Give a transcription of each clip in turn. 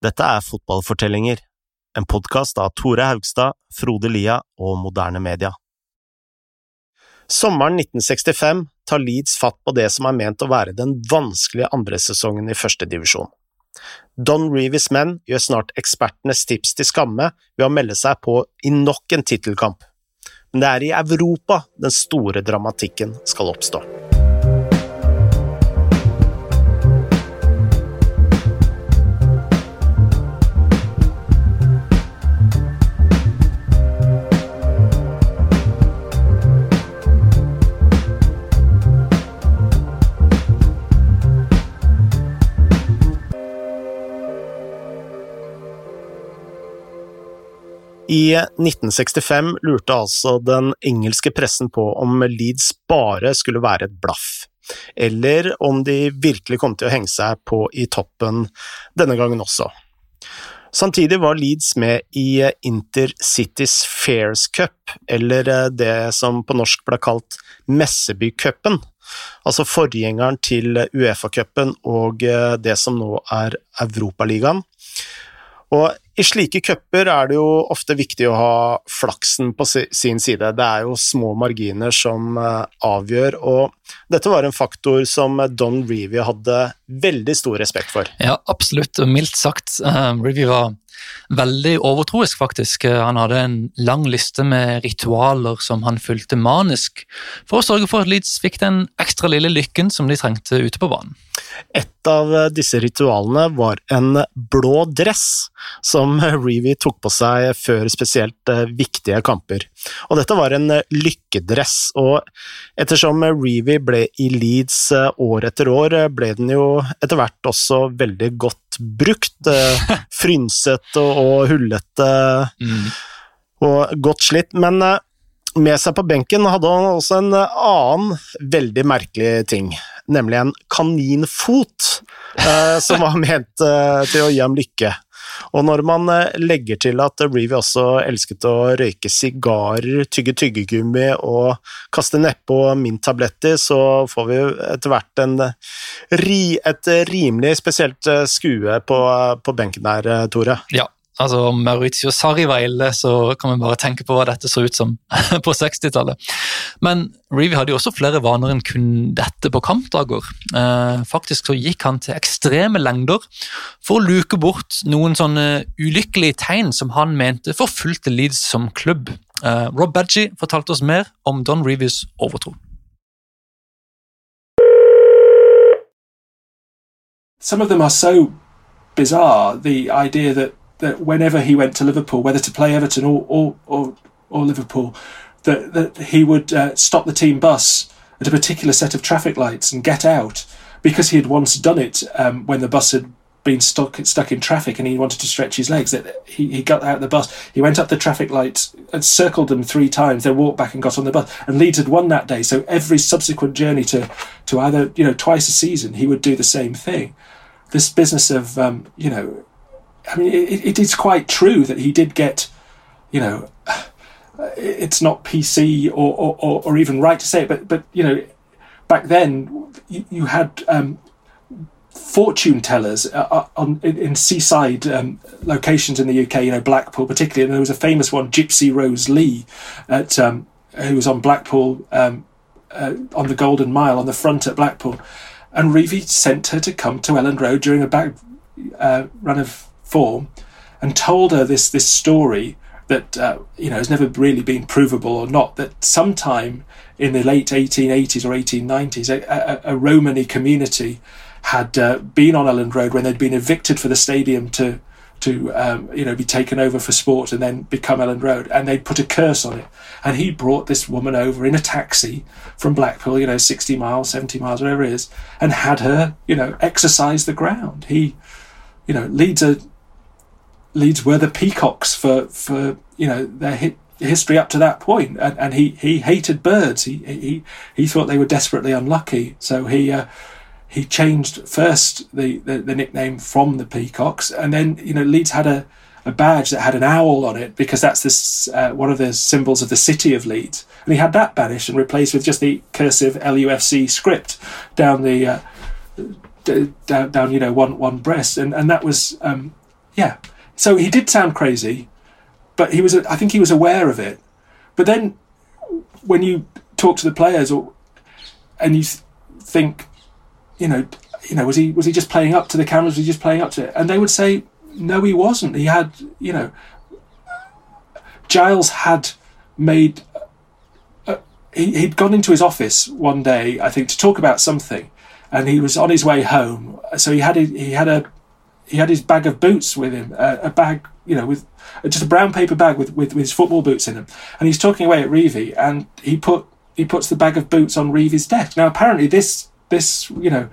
Dette er Fotballfortellinger, en podkast av Tore Haugstad, Frode Lia og Moderne Media. Sommeren 1965 tar Leeds fatt på det som er ment å være den vanskelige andresesongen i førstedivisjon. Don Reeves menn gjør snart ekspertenes tips til skamme ved å melde seg på i nok en tittelkamp, men det er i Europa den store dramatikken skal oppstå. I 1965 lurte altså den engelske pressen på om Leeds bare skulle være et blaff, eller om de virkelig kom til å henge seg på i toppen denne gangen også. Samtidig var Leeds med i Intercities Fairs Cup, eller det som på norsk ble kalt Messebycupen, altså forgjengeren til Uefa-cupen og det som nå er Europaligaen. Og i slike cuper er det jo ofte viktig å ha flaksen på sin side. Det er jo små marginer som avgjør, og dette var en faktor som Don Revie hadde veldig stor respekt for. Ja, absolutt, og mildt sagt. Uh, Revie var veldig overtroisk, faktisk. Han hadde en lang liste med ritualer som han fulgte manisk, for å sørge for at Leeds fikk den ekstra lille lykken som de trengte ute på banen. Et av disse ritualene var en blå dress, som Reevy tok på seg før spesielt viktige kamper. Og dette var en lykkedress, og ettersom Reevy ble i Leeds år etter år, ble den jo etter hvert også veldig godt brukt. Frynsete og hullete mm. og godt slitt. Men med seg på benken hadde han også en annen veldig merkelig ting, nemlig en kaninfot, eh, som var ment eh, til å gi ham lykke. Og når man eh, legger til at Reevy også elsket å røyke sigarer, tygge tyggegummi og kaste nedpå minttabletter, så får vi etter hvert en, et rimelig spesielt skue på, på benken der, Tore. Ja, altså Maurizio Sarri var ille, så kan vi bare tenke på hva dette så ut som på 60-tallet. Men Reevy hadde jo også flere vaner enn kun dette på kampdager. Eh, faktisk så gikk han til ekstreme lengder for å luke bort noen sånne ulykkelige tegn som han mente forfulgte Leeds som klubb. Eh, Rob Badgie fortalte oss mer om Don Reevys overtro. Some of them are so bizarre. The idea that that whenever he went to Liverpool, whether to play Everton or or or, or Liverpool, that that he would uh, stop the team bus at a particular set of traffic lights and get out because he had once done it um, when the bus had been stuck stuck in traffic and he wanted to stretch his legs. That he, he got out of the bus, he went up the traffic lights and circled them three times, then walked back and got on the bus. And Leeds had won that day, so every subsequent journey to to either you know twice a season, he would do the same thing. This business of um, you know I mean, it, it is quite true that he did get, you know, it's not PC or, or, or, even right to say it, but but you know, back then you, you had um, fortune tellers uh, uh on in, in seaside um, locations in the UK. You know, Blackpool particularly, and there was a famous one, Gypsy Rose Lee, at um, who was on Blackpool um, uh, on the Golden Mile on the front at Blackpool, and Reevy sent her to come to Elland Road during a back uh, run of form and told her this this story that uh, you know has never really been provable or not that sometime in the late 1880s or 1890s a, a, a Romany community had uh, been on Elland Road when they'd been evicted for the stadium to to um, you know be taken over for sport and then become Elland Road. And they'd put a curse on it. And he brought this woman over in a taxi from Blackpool you know 60 miles 70 miles whatever it is and had her you know exercise the ground. He you know leads a Leeds were the peacocks for for you know their hit, history up to that point, and, and he he hated birds. He he he thought they were desperately unlucky, so he. Uh, he changed first the, the, the, nickname from the Peacocks, and then you know Leeds had a, a badge that had an owl on it because that's this uh, one of the symbols of the city of Leeds, and he had that banished and replaced with just the cursive LUFC script down the uh, down, down you know one one breast, and and that was um, yeah. So he did sound crazy, but he was. I think he was aware of it. But then, when you talk to the players, or and you think, you know, you know, was he was he just playing up to the cameras? Was he just playing up to it? And they would say, no, he wasn't. He had, you know, Giles had made. Uh, he, he'd gone into his office one day, I think, to talk about something, and he was on his way home. So he had a, he had a he had his bag of boots with him, a, a bag, you know, with just a brown paper bag with, with, with his football boots in them, and he's talking away at Reevy, and he put he puts the bag of boots on Reevy's desk. Now, apparently, this this you know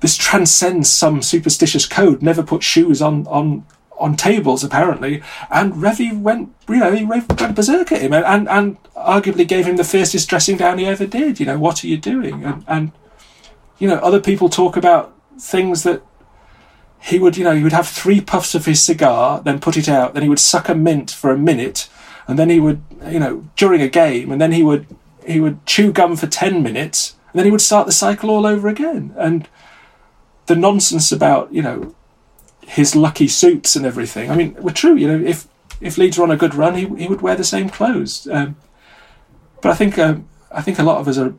this transcends some superstitious code. Never put shoes on on on tables apparently, and Revie went you know he went berserk at him and, and and arguably gave him the fiercest dressing down he ever did. You know what are you doing? And and you know other people talk about things that he would, you know, he would have three puffs of his cigar, then put it out, then he would suck a mint for a minute, and then he would, you know, during a game, and then he would he would chew gum for ten minutes, and then he would start the cycle all over again. And the nonsense about, you know, his lucky suits and everything, I mean, were true. You know, if if Leeds were on a good run, he he would wear the same clothes. Um, but I think um, I think a lot of us are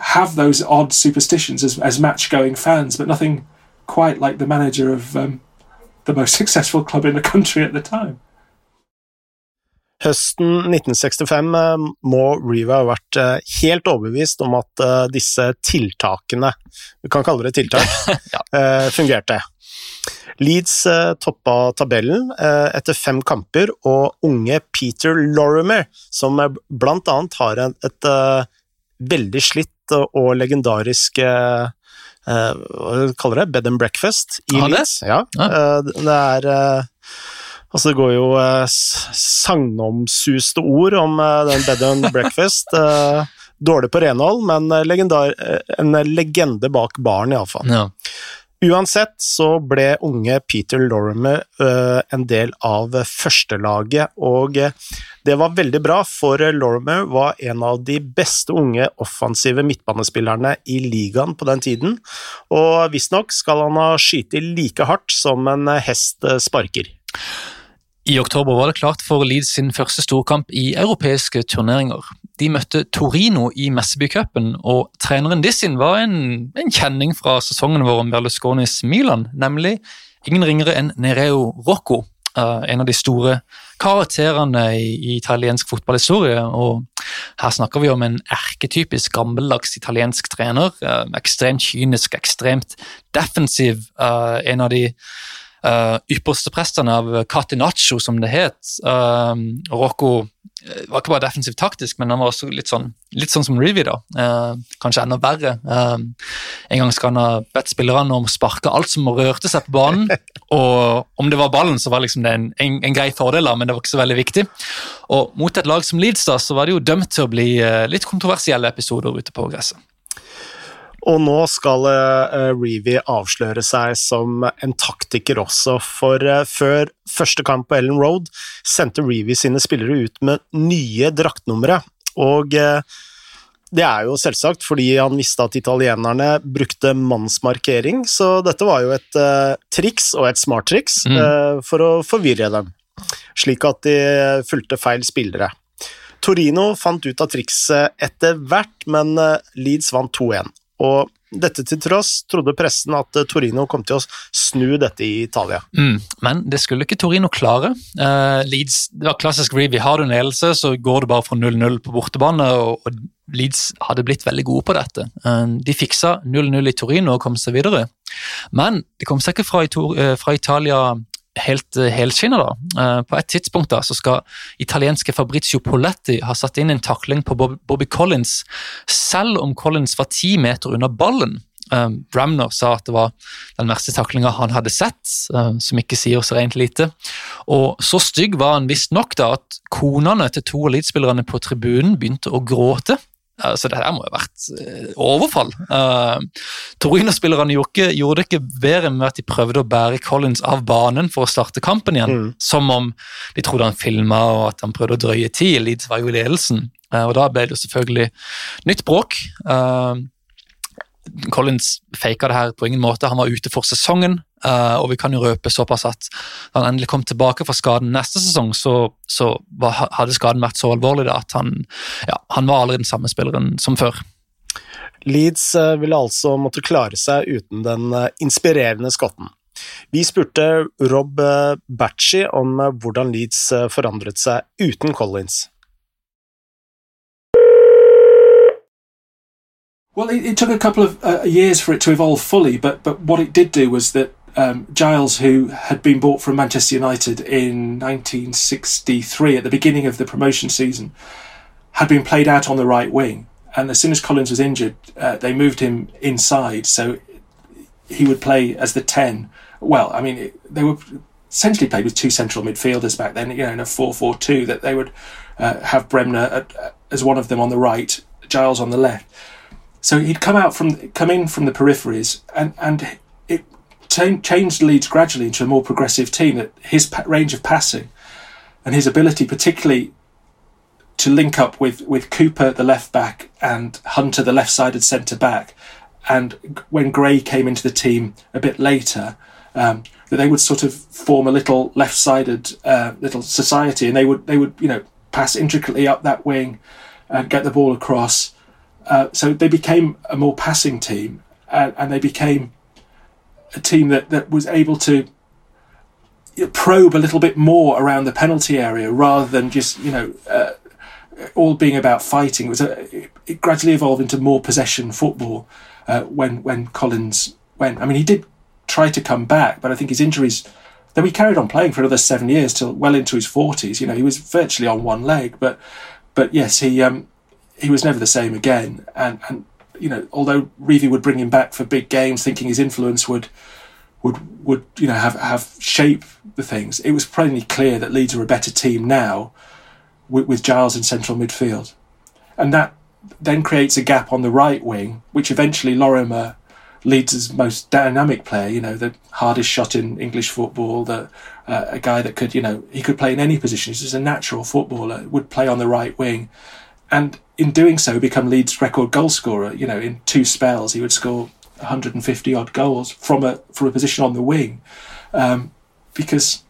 have those odd superstitions as as match going fans, but nothing quite like the manager of um, the most successful club in the country at the time. Høsten 1965 eh, må Reeve ha vært eh, helt overbevist om at eh, disse tiltakene, vi kan kalle det tiltak, ja. fungerte. Leeds toppa tabellen etter fem kamper, og unge Peter Lorimer, som blant annet har et veldig slitt og legendarisk hva kaller det, bed and breakfast i Leeds. Ja. Det er Altså, det går jo uh, sagnomsuste ord om den bed and breakfast. Dårlig på renhold, men legendar, en legende bak baren, iallfall. Ja. Uansett så ble unge Peter Lorimer uh, en del av førstelaget, og det var veldig bra, for Lorimer var en av de beste unge offensive midtbanespillerne i ligaen på den tiden, og visstnok skal han ha skutt like hardt som en hest sparker. I oktober var det klart for Leeds sin første storkamp i europeiske turneringer. De møtte Torino i Messebycupen, og treneren Dissin var en, en, kjenning fra sesongen vår om Berlusconis Milan, nemlig ingen ringere enn Nereo Rocco. Uh, en av de store karakterene i, i, italiensk fotballhistorie. og Her snakker vi om en erketypisk gammeldags italiensk trener. Uh, ekstremt kynisk, ekstremt defensiv. Uh, en av de ypperste prestene av Catenaccio, som det het. Rocco eh, var ikke bare defensivt taktisk, men han var også litt sånn, litt sånn som Reevy. da. Eh, kanskje enda verre. Eh, en gang skal han ha bedt spillerne om å sparke alt som rørte seg på banen. og om det var ballen, så var liksom det en, en, en, grei fordel, da, men det var ikke så veldig viktig. Og mot et lag som Leeds da, så var det jo dømt til å bli eh, litt kontroversielle episoder ute på gresset. Og nå skal uh, Reevy avsløre seg som en taktiker også, for uh, før første kamp på Ellen Road sendte Reevy sine spillere ut med nye draktnumre. Og uh, det er jo selvsagt fordi han visste at italienerne brukte mannsmarkering, så dette var jo et triks, og et smart triks, mm. for å forvirre dem, slik at de fulgte feil spillere. Torino fant ut av trikset etter hvert, men Leeds vant 2-1 og dette til tross trodde pressen at eh, Torino kom til å snu dette i Italia. Mm, men det skulle ikke Torino klare. Uh, Leeds, det var klassisk Reevy. Har du en ledelse, så går det bare fra 0-0 på bortebane. og, og Leeds hadde blitt veldig gode på dette. Uh, de fiksa 0-0 i Torino og kom seg videre. Men de kom seg ikke fra, fra Italia helt uh, helskinna. Uh, på et tidspunkt da, så skal italienske Fabrizio Poletti ha satt inn en takling på Bob Bobby Collins, selv om Collins var ti meter under ballen. Um, Bramner sa at det var den verste taklinga han hadde sett, uh, som ikke sier så rent lite. Og Så stygg var han visstnok at konene til to elitespillerne på tribunen begynte å gråte. Så det her må jo ha vært eh, overfall. Uh, Torino-spillerne gjorde, gjorde, det ikke bedre med at de prøvde å bære Collins av banen for å starte kampen igjen. Mm. Som om de trodde han filma og at han prøvde å drøye tid. Leeds var jo i ledelsen. Uh, og da ble det selvfølgelig nytt bråk. Uh, Collins faka det her på ingen måte. Han var ute for sesongen. Uh, og vi kan jo røpe såpass at da han endelig kom tilbake fra skaden neste sesong, så, så var, hadde skaden vært så alvorlig da, at han, ja, han var aldri den samme spilleren som før. Leeds uh, ville altså måtte klare seg uten den uh, inspirerende skotten. Vi spurte Rob Batchy om hvordan Leeds forandret seg uten Collins. Well, it, it, took a couple of uh, years for it to evolve fully, but but what it did do was that um, Giles, who had been bought from Manchester United in 1963 at the beginning of the promotion season, had been played out on the right wing. And as soon as Collins was injured, uh, they moved him inside, so he would play as the 10. Well, I mean, they were essentially played with two central midfielders back then, you know, in a 4 4 2, that they would uh, have Bremner at, as one of them on the right, Giles on the left. So he'd come out from come in from the peripheries, and and changed Leeds gradually into a more progressive team. That his range of passing and his ability, particularly to link up with with Cooper, the left back, and Hunter, the left-sided centre back, and when Gray came into the team a bit later. Um, that they would sort of form a little left-sided uh, little society, and they would they would you know pass intricately up that wing and get the ball across uh, so they became a more passing team, and, and, they became a team that, that was able to probe a little bit more around the penalty area rather than just you know uh, all being about fighting. It was a, it, gradually evolved into more possession football uh, when when Collins went. I mean, he did try to come back, but I think his injuries. Then he carried on playing for another seven years till well into his forties. You know, he was virtually on one leg, but but yes, he um, he was never the same again. And and you know, although Reevy would bring him back for big games, thinking his influence would would would you know have have shape the things, it was plainly clear that Leeds are a better team now with, with Giles in central midfield, and that then creates a gap on the right wing, which eventually Lorimer Leeds' most dynamic player, you know, the hardest shot in English football, the uh, a guy that could, you know, he could play in any position. He's just a natural footballer, would play on the right wing, and in doing so become Leeds' record goal scorer. You know, in two spells he would score 150 odd goals from a from a position on the wing, um, because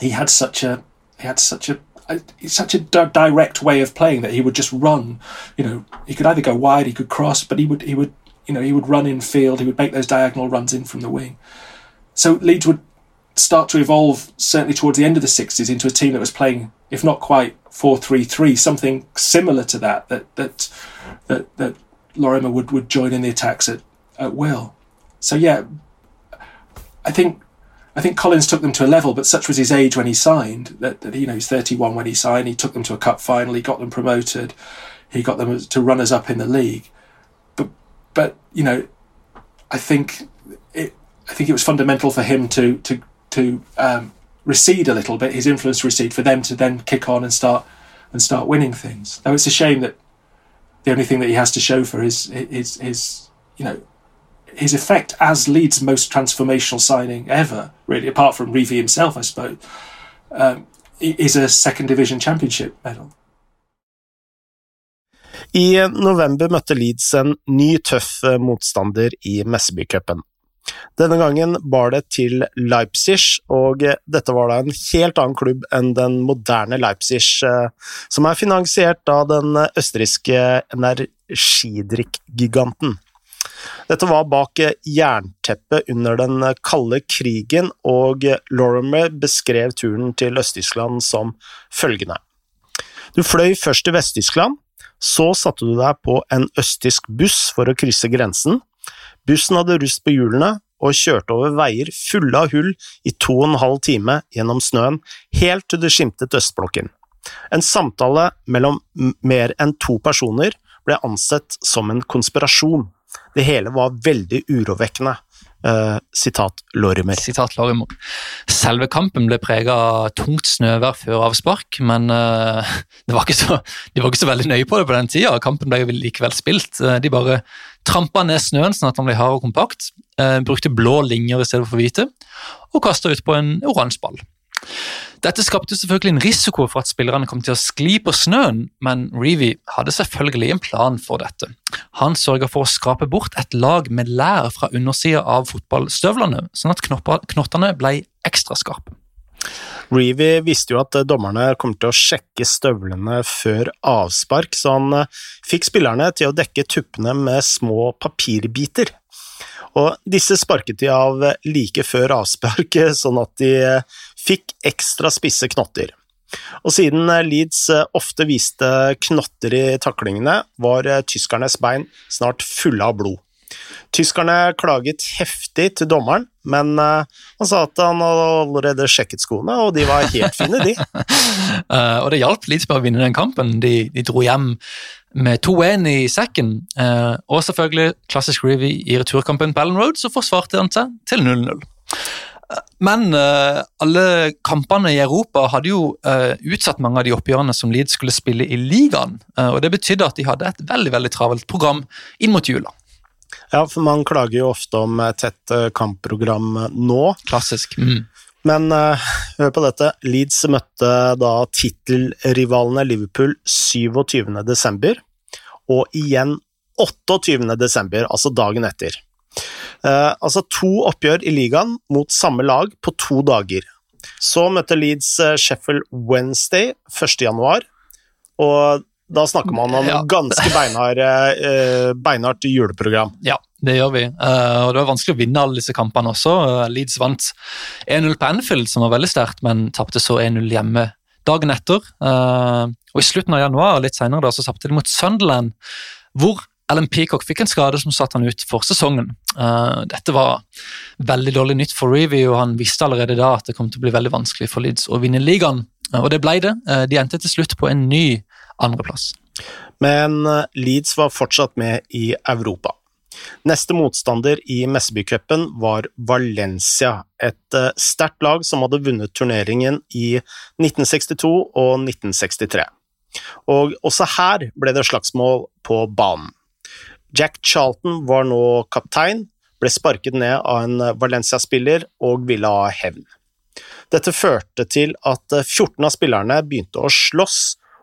he had such a he had such a, a such a direct way of playing that he would just run. You know, he could either go wide, he could cross, but he would he would you know he would run in field. He would make those diagonal runs in from the wing. So Leeds would start to evolve certainly towards the end of the 60s into a team that was playing if not quite four three three, something similar to that that that that, that Lorimer would, would join in the attacks at, at will. So yeah, I think I think Collins took them to a level, but such was his age when he signed that, that you know he's 31 when he signed. He took them to a cup final. He got them promoted. He got them to runners up in the league. But but you know, I think it I think it was fundamental for him to to to um, recede a little bit, his influence recede for them to then kick on and start and start winning things. Though it's a shame that the only thing that he has to show for his his his you know his effect as Leeds' most transformational signing ever, really, apart from Reevy himself, I suppose, um, is a second division championship medal. I november møtte Leeds en ny tøff motstander i Messeby-cupen. Denne gangen bar det til Leipzig, og dette var da en helt annen klubb enn den moderne Leipzig, eh, som er finansiert av den østerrikske energidrikkgiganten. Dette var bak jernteppet under den kalde krigen, og Lorimer beskrev turen til Øst-Tyskland som følgende. Du fløy først til Vest-Tyskland, så satte du deg på en østtysk buss for å krysse grensen. Bussen hadde rust på hjulene og kjørte over veier fulle av hull i to og en halv time gjennom snøen, helt til det skimtet østblokken. En samtale mellom mer enn to personer ble ansett som en konspirasjon. Det hele var veldig urovekkende. Uh, sitat Lorimer. Sitat Lorimer. Selve kampen ble prega av tungt snøvær før avspark, men uh, det var så, de var ikke så veldig nøye på det på den tida. Kampen ble likevel spilt. Uh, de bare trampa ned snøen sånn at den ble hard og kompakt, brukte blå linjer i stedet for hvite, og kasta ut på en oransje ball. Dette skapte selvfølgelig en risiko for at spillerne kom til å skli på snøen, men Reevy hadde selvfølgelig en plan for dette. Han sørga for å skrape bort et lag med lær fra undersida av fotballstøvlene, sånn at knottene ble ekstra skarpe. Reevy visste jo at dommerne kom til å sjekke støvlene før avspark, så han eh, fikk spillerne til å dekke tuppene med små papirbiter. Og disse sparket de av like før avspark, sånn at de fikk ekstra spisse knotter. Og siden Leeds ofte viste knotter i taklingene, var tyskernes bein snart fulle av blod. Tyskerne klaget heftig til dommeren, men han sa at han hadde allerede sjekket skoene, og de var helt fine, de. uh, og det hjalp Lidsberg å vinne den kampen. De, de dro hjem med 2-1 i sekken. Uh, og selvfølgelig klassisk Reevy i returkampen på Allen Road, så forsvarte han seg til 0-0. Men uh, alle kampene i Europa hadde jo uh, utsatt mange av de oppgjørene som Leeds skulle spille i ligaen. Uh, og Det betydde at de hadde et veldig veldig travelt program inn mot jula. Ja, for man klager jo ofte om tett kampprogram nå. Klassisk. Mm. Men hør på dette. Leeds møtte da tittelrivalene Liverpool 27.12., og igjen 28.12., altså dagen etter. Uh, altså to oppgjør i ligaen mot samme lag på to dager. Så møtte Leeds Sheffield Wednesday 1.1, og da snakker man om ja. ganske beinhard, uh, beinhardt juleprogram. Ja, det gjør vi. Uh, og Det var vanskelig å vinne alle disse kampene også. Leeds vant 1-0 på Anfield, som var veldig sterkt, men tapte så 1-0 hjemme dagen etter. og I slutten av januar litt senere, da, så tapte de mot Sunderland, hvor Alan Peacock fikk en skade som satte han ut for sesongen. Uh, dette var veldig dårlig nytt for Reevy, og han visste allerede da at det kom til å bli veldig vanskelig for Leeds å vinne ligaen. Uh, og det ble det. Uh, de endte til slutt på en ny andreplass. Men Leeds var fortsatt med i Europa. Neste motstander i Messebycupen var Valencia, et sterkt lag som hadde vunnet turneringen i 1962 og 1963. Og også her ble det slagsmål på banen. Jack Charlton var nå kaptein, ble sparket ned av en Valencia-spiller og ville ha hevn. Dette førte til at 14 av spillerne begynte å slåss,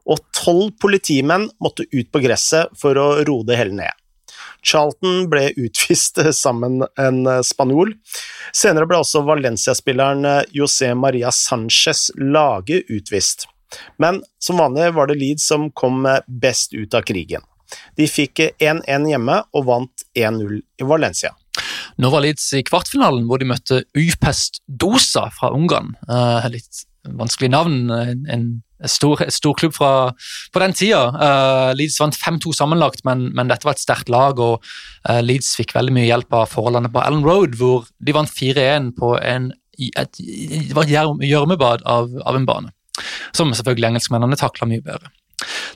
og 12 politimenn måtte ut på gresset for å roe det hele ned. Charlton ble utvist sammen en spanjol. Senere ble også Valencia-spilleren José Maria Sanchez Lage utvist. Men som vanlig var det Leeds som kom best ut av krigen. De fikk 1-1 hjemme og vant 1-0 i Valencia. Nå var Leeds i kvartfinalen, hvor de møtte Upest Dosa fra Ungarn. Litt vanskelig navn. En stor, stor klubb fra på den tida. Uh, Leeds vant 5-2 sammenlagt, men, men, dette var et sterkt lag. og uh, Leeds fikk veldig mye hjelp av forholdene på Allen Road, hvor de vant 4-1 på en, et, et gjørmebad av, av en bane. Som selvfølgelig engelskmennene takla mye bedre.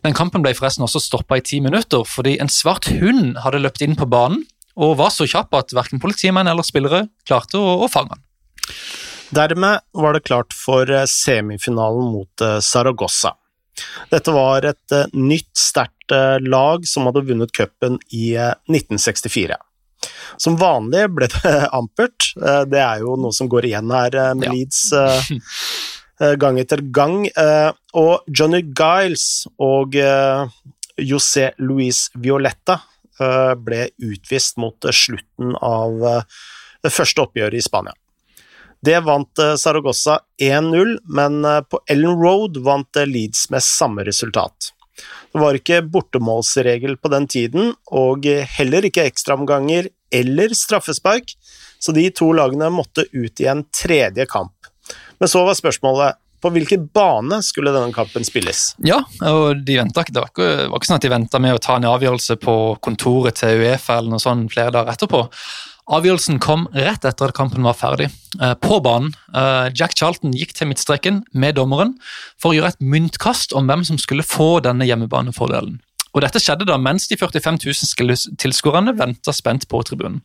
Den kampen ble forresten også stoppa i ti minutter fordi en svart hund hadde løpt inn på banen og var så kjapp at verken politimenn eller spillere klarte å, å fange han. Dermed var det klart for eh, semifinalen mot eh, Saragossa. Dette var et eh, nytt, sterkt lag som hadde vunnet cupen i 1964. Som vanlig ble det ampert, det er jo noe som går igjen her med ja. Leeds Eh, gang etter gang. Eh, og Johnny Giles og eh, José Luis Violetta ble utvist mot slutten av det første oppgjøret i Spania. Det vant Saragossa 1-0, men på Ellen Road vant Leeds med samme resultat. Det var ikke bortemålsregel på den tiden, og heller ikke ekstraomganger eller straffespark, så de to lagene måtte ut i en tredje kamp. Men så var spørsmålet på hvilken bane skulle denne kampen spilles? Ja, og de ikke, det var ikke, var ikke sånn at de venta med å ta en avgjørelse på kontoret til Uefa eller noe sånt flere dager etterpå. Avgjørelsen kom rett etter at kampen var ferdig. Eh, på banen. Eh, Jack Charlton gikk til midtstreken med dommeren for å gjøre et myntkast om hvem som skulle få denne hjemmebanefordelen. Og Dette skjedde da mens de 45 000 tilskuerne venta spent på tribunen.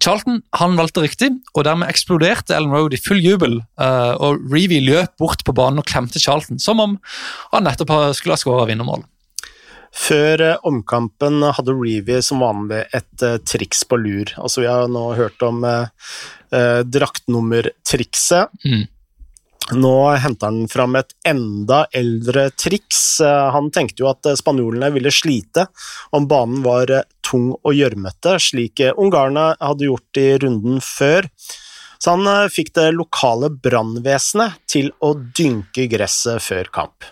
Charlton han valgte riktig, og dermed eksploderte Ellen Road i full jubel. Uh, og Reevy løp bort på banen og klemte Charlton, som om han nettopp skulle ha skåra vinnermål. Før uh, omkampen hadde Reevy som vanlig et uh, triks på lur. Altså, vi har nå hørt om draktnummertrikset. Mm. Nå henter han fram et enda eldre triks. Han tenkte jo at spanjolene ville slite om banen var tung og gjørmete, slik ungarerne hadde gjort i runden før. Så han fikk det lokale brannvesenet til å dynke gresset før kamp.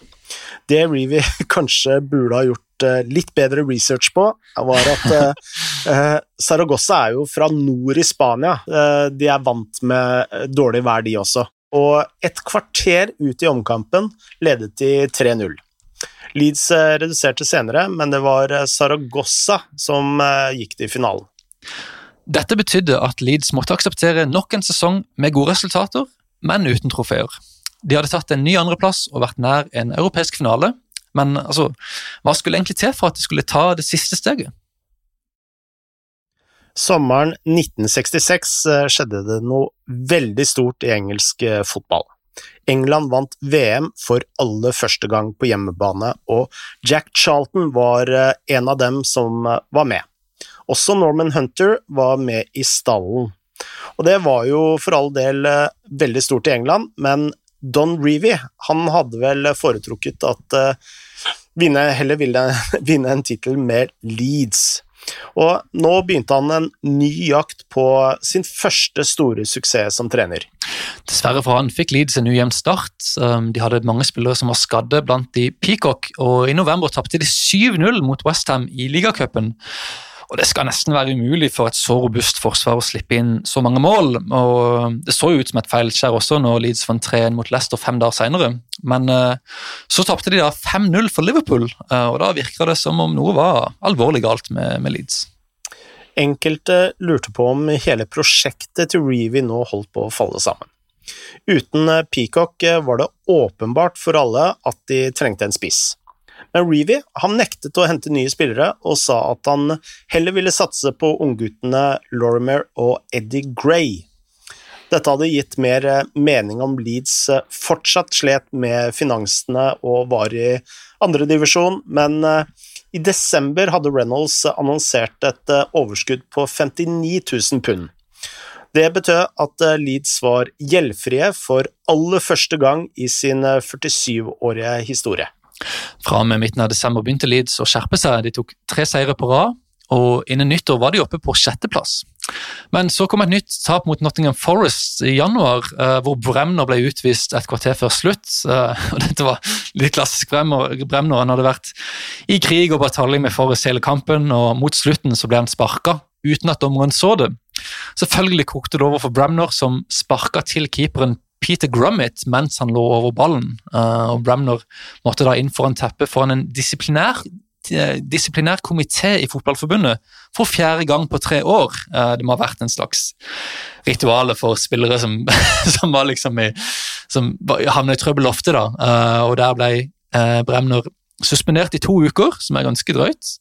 Det Reevy kanskje burde ha gjort litt bedre research på, var at eh, Saragossa er jo fra nord i Spania. Eh, de er vant med dårlig vær, de også og et kvarter ut i omkampen ledet de 3-0. Leeds eh, reduserte senere, men det var eh, Saragossa som eh, gikk til finalen. Dette betydde at Leeds måtte akseptere nok en sesong med gode resultater, men uten trofeer. De hadde tatt en ny andreplass og vært nær en europeisk finale, men altså, hva skulle egentlig til for at de skulle ta det siste steget? Sommeren 1966 eh, skjedde det noe veldig stort i engelsk eh, fotball. England vant VM for aller første gang på hjemmebane, og Jack Charlton var eh, en av dem som var med. Også Norman Hunter var med i stallen. Og det var jo for all del veldig stort i England, men Don Reevy han hadde vel foretrukket at vinne, heller ville vinne en tittel med Leeds. Og nå begynte han en ny jakt på sin første store suksess som trener. Dessverre for han fikk Leeds en ujevn start. Um, de hadde mange spillere som var skadde, blant de Peacock, og i november tapte de 7-0 mot Westham i ligacupen. Og Det skal nesten være umulig for et så robust forsvar å slippe inn så mange mål. og Det så jo ut som et feilskjær også når Leeds vant 3-1 mot Leicester fem dager senere. Men uh, så tapte de da 5-0 for Liverpool, uh, og da virka det som om noe var alvorlig galt med, med Leeds. Enkelte lurte på om hele prosjektet til Reevy nå holdt på å falle sammen. Uten eh, Peacock var det åpenbart for alle at de trengte en spiss. Men Reevy nektet å hente nye spillere, og sa at han heller ville satse på ungguttene Lorimer og Eddie Gray. Dette hadde gitt mer eh, mening om Leeds eh, fortsatt slet med finansene og var i andredivisjon, men eh, i desember hadde Reynolds annonsert et overskudd på 59 000 pund. Det betød at Leeds var gjeldfrie for aller første gang i sin 47-årige historie. Fra og med midten av desember begynte Leeds å skjerpe seg. De tok tre seire på rad, og innen nyttår var de oppe på sjetteplass. Men så kom et nytt tap mot Nottingham Forest i januar, eh, hvor Bremner ble utvist et kvarter før slutt. Eh, og Dette var litt klassisk Bremner. Han hadde vært i krig og batalje med Forest hele kampen, og mot slutten så ble han sparka uten at dommeren så det. Selvfølgelig kokte det over for Bremner, som sparka til keeperen Peter Grummet mens han lå over ballen. Uh, og Bramner måtte da inn foran teppet foran en disiplinær, uh, disiplinær komité i Fotballforbundet for fjerde gang på tre år. Uh, det må ha vært en slags rituale for spillere som, som var liksom i, som havna i trøbbel ofte. da, og Der ble Bremner suspendert i to uker, som er ganske drøyt.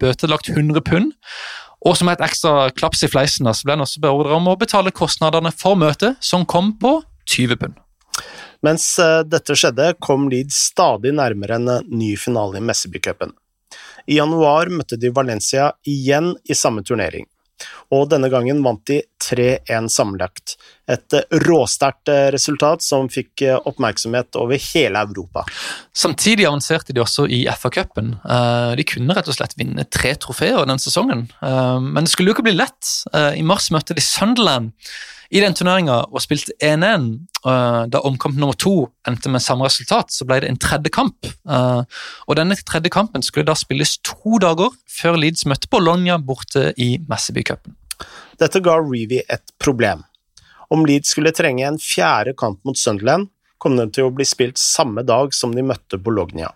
Bøtelagt 100 pund. Og som et ekstra klaps i fleisen så ble han også beordret om å betale kostnadene for møtet, som kom på 20 pund. Mens eh, dette skjedde, kom Leeds stadig nærmere en eh, ny finale i Messeby-cupen. I januar møtte de Valencia igjen i samme turnering, og denne gangen vant de 3-1 sammenlagt. Et eh, råsterkt resultat som fikk oppmerksomhet over hele Europa. Samtidig avanserte de også i FA-cupen. De kunne rett og slett vinne tre trofeer den sesongen, men det skulle jo ikke bli lett. I mars møtte de Sunderland i den turneringa og spilte 1-1. Uh, da omkamp nummer to endte med samme resultat, så ble det en tredje kamp. Uh, og Denne tredje kampen skulle da spilles to dager før Leeds møtte Bologna borte i Messeby-cupen. Dette ga Reevy et problem. Om Leeds skulle trenge en fjerde kamp mot Sunderland, kom den til å bli spilt samme dag som de møtte Bologna.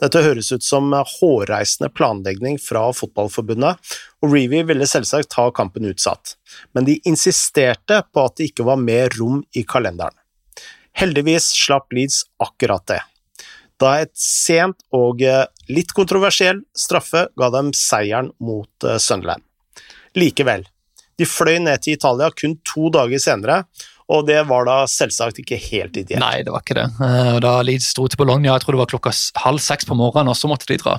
Dette høres ut som hårreisende planlegging fra Fotballforbundet, og Reevy ville selvsagt ha kampen utsatt, men de insisterte på at det ikke var mer rom i kalenderen. Heldigvis slapp Leeds akkurat det. Da et sent og eh, litt kontroversiell straffe ga dem seieren mot eh, Sunderland. Likevel, de fløy ned til Italia kun to dager senere, og det var da selvsagt ikke helt ideelt. Nei, det var ikke det. Eh, og Da Leeds dro til Bologna, jeg tror det var klokka halv seks på morgenen, og så måtte de dra.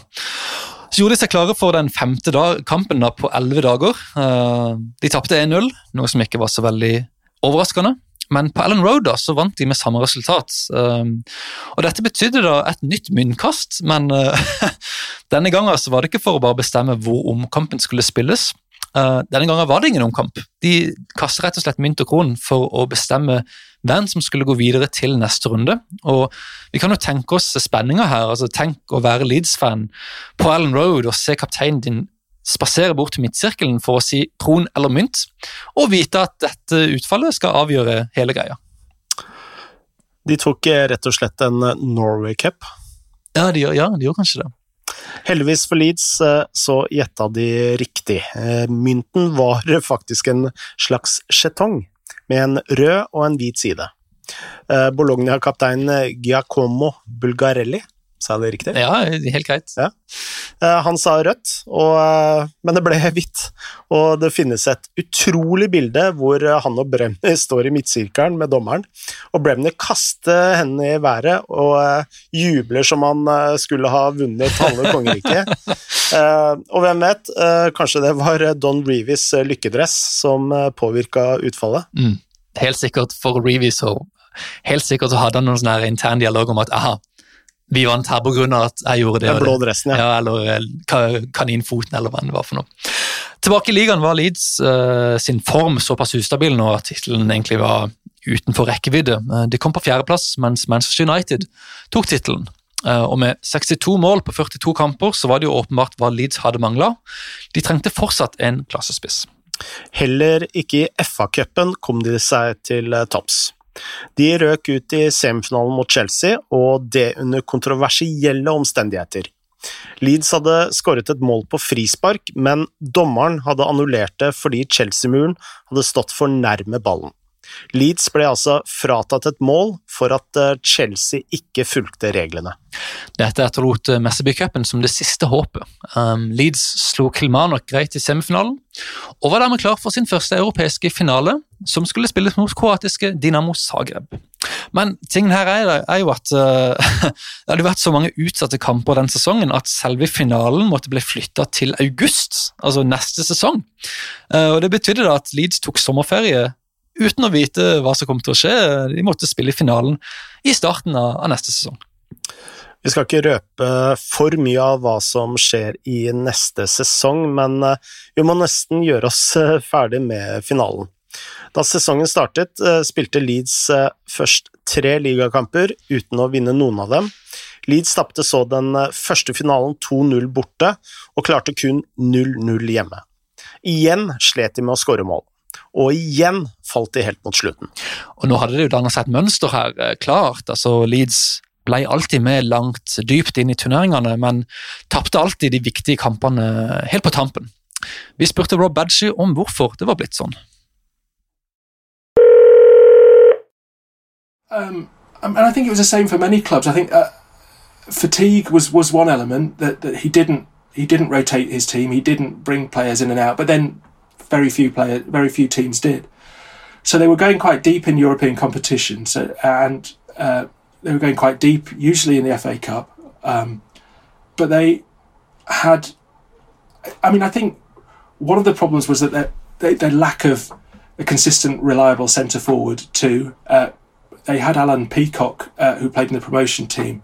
Så gjorde de seg klare for den femte dag, kampen da på elleve dager. Eh, de tapte 1-0, noe som ikke var så veldig overraskende. men på Ellen Road da, så vant de med samme resultat. Um, og Dette betydde da et nytt myntkast, men denne gangen så var det ikke for å bare bestemme hvor omkampen skulle spilles. Uh, denne gangen var det ingen omkamp. De kastet rett og slett mynt og kron for å bestemme hvem som skulle gå videre til neste runde. Og Vi kan jo tenke oss spenninga her. altså Tenk å være Leeds-fan på Ellen Road og se kapteinen din spasere bort til midtsirkelen for å si kron eller mynt, og vite at dette utfallet skal avgjøre hele greia. De tok eh, rett og slett en eh, Norway Cup. Ja, de, ja, de gjør kanskje det. Heldigvis for Leeds eh, så gjetta de riktig. Mynten var faktisk en slags skjetong, med en rød og en hvit side. Bologna-kaptein Giacomo Bulgarelli Sa jeg det riktig? Ja, helt greit. Ja. Eh, han sa rødt, og, eh, men det ble hvitt. Og det finnes et utrolig bilde hvor han og Bremner står i midtsirkelen med dommeren, og Bremner kaster hendene i været og eh, jubler som han skulle ha vunnet halve kongeriket. og hvem vet, kanskje det var Don Reeves lykkedress som påvirka utfallet? Mm. Helt sikkert for Reeves så Helt sikkert så hadde han noen sånn intern dialog om at aha, vi vant her pga. at jeg gjorde det. Den blå dressen, ja. ja eller eh, kaninfoten, eller hva det var for noe. Tilbake i ligaen var Leeds uh, sin form såpass ustabil nå at tittelen egentlig var utenfor rekkevidde. Uh, de kom på fjerdeplass, mens Manchester United tok tittelen. Uh, og med 62 mål på 42 kamper så var det jo åpenbart hva Leeds hadde mangla. De trengte fortsatt en klassespiss. Heller ikke i FA-cupen kom de seg til topps. De røk ut i semifinalen mot Chelsea, og det under kontroversielle omstendigheter. Leeds hadde skåret et mål på frispark, men dommeren hadde annullert det fordi Chelsea-muren hadde stått for nærme ballen. Leeds ble altså fratatt et mål for at eh, Chelsea ikke fulgte reglene. Dette etterlot eh, Messaby-cupen som det siste håpet. Um, Leeds slo Kilmarnock greit i semifinalen, og var dermed klar for sin første europeiske finale, som skulle spilles mot kroatiske Dinamo Zagreb. Men tingen her er, er jo at uh, det hadde vært så mange utsatte kamper den sesongen at selve finalen måtte bli flytta til august, altså neste sesong. Uh, og Det betydde da at Leeds tok sommerferie uten å vite hva som kom til å skje. De måtte spille i finalen i starten av, neste sesong. Vi skal ikke røpe for mye av hva som skjer i neste sesong, men eh, vi må nesten gjøre oss eh, ferdig med finalen. Da sesongen startet, eh, spilte Leeds først tre ligakamper uten å vinne noen av dem. Leeds tapte så den første finalen 2-0 borte, og klarte kun 0-0 hjemme. Igjen slet de med å skåre mål og igjen falt de helt mot slutten. Og Nå hadde det jo dannet seg et mønster her, eh, klart. altså Leeds ble alltid med langt dypt inn i turneringene, men tapte alltid de viktige kampene helt på tampen. Vi spurte Rob Badgie om hvorfor det var blitt sånn. Um, and I think it was the same for many clubs. I think uh, fatigue was, was one element that, that he didn't he didn't rotate his team. He didn't bring players in and out. But then very few players, very few teams did. So they were going quite deep in European competition. So and uh, they were going quite deep, usually in the FA Cup. Um, but they had, I mean, I think one of the problems was that their, their lack of a consistent, reliable centre forward. Too, uh, they had Alan Peacock, uh, who played in the promotion team,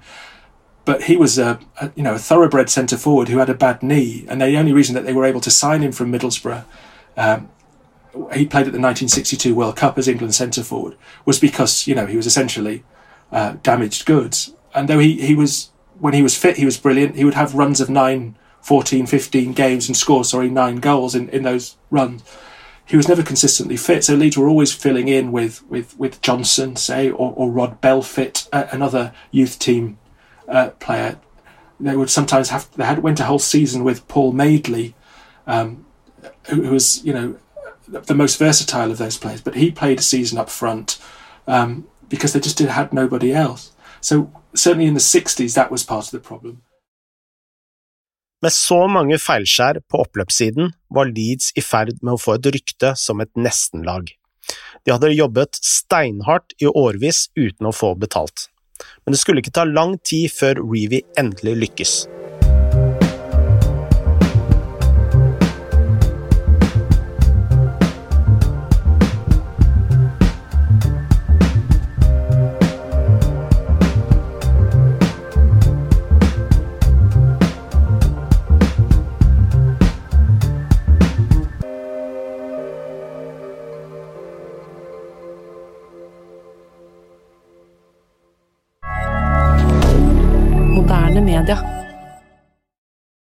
but he was a, a you know a thoroughbred centre forward who had a bad knee, and the only reason that they were able to sign him from Middlesbrough um, he played at the 1962 World Cup as England centre forward was because you know he was essentially uh, damaged goods. And though he, he was when he was fit, he was brilliant. He would have runs of 9, 14, 15 games and score sorry nine goals in, in those runs. He was never consistently fit, so Leeds were always filling in with with with Johnson, say, or, or Rod Belfit, uh, another youth team uh, player. They would sometimes have they had went a whole season with Paul Maidley, um, who, who was you know the most versatile of those players, but he played a season up front um, because they just did, had nobody else. So certainly in the 60s that was part of the problem. Med så mange feilskjær på oppløpssiden var Leeds i ferd med å få et rykte som et nestenlag. De hadde jobbet steinhardt i årevis uten å få betalt, men det skulle ikke ta lang tid før Reevy endelig lykkes.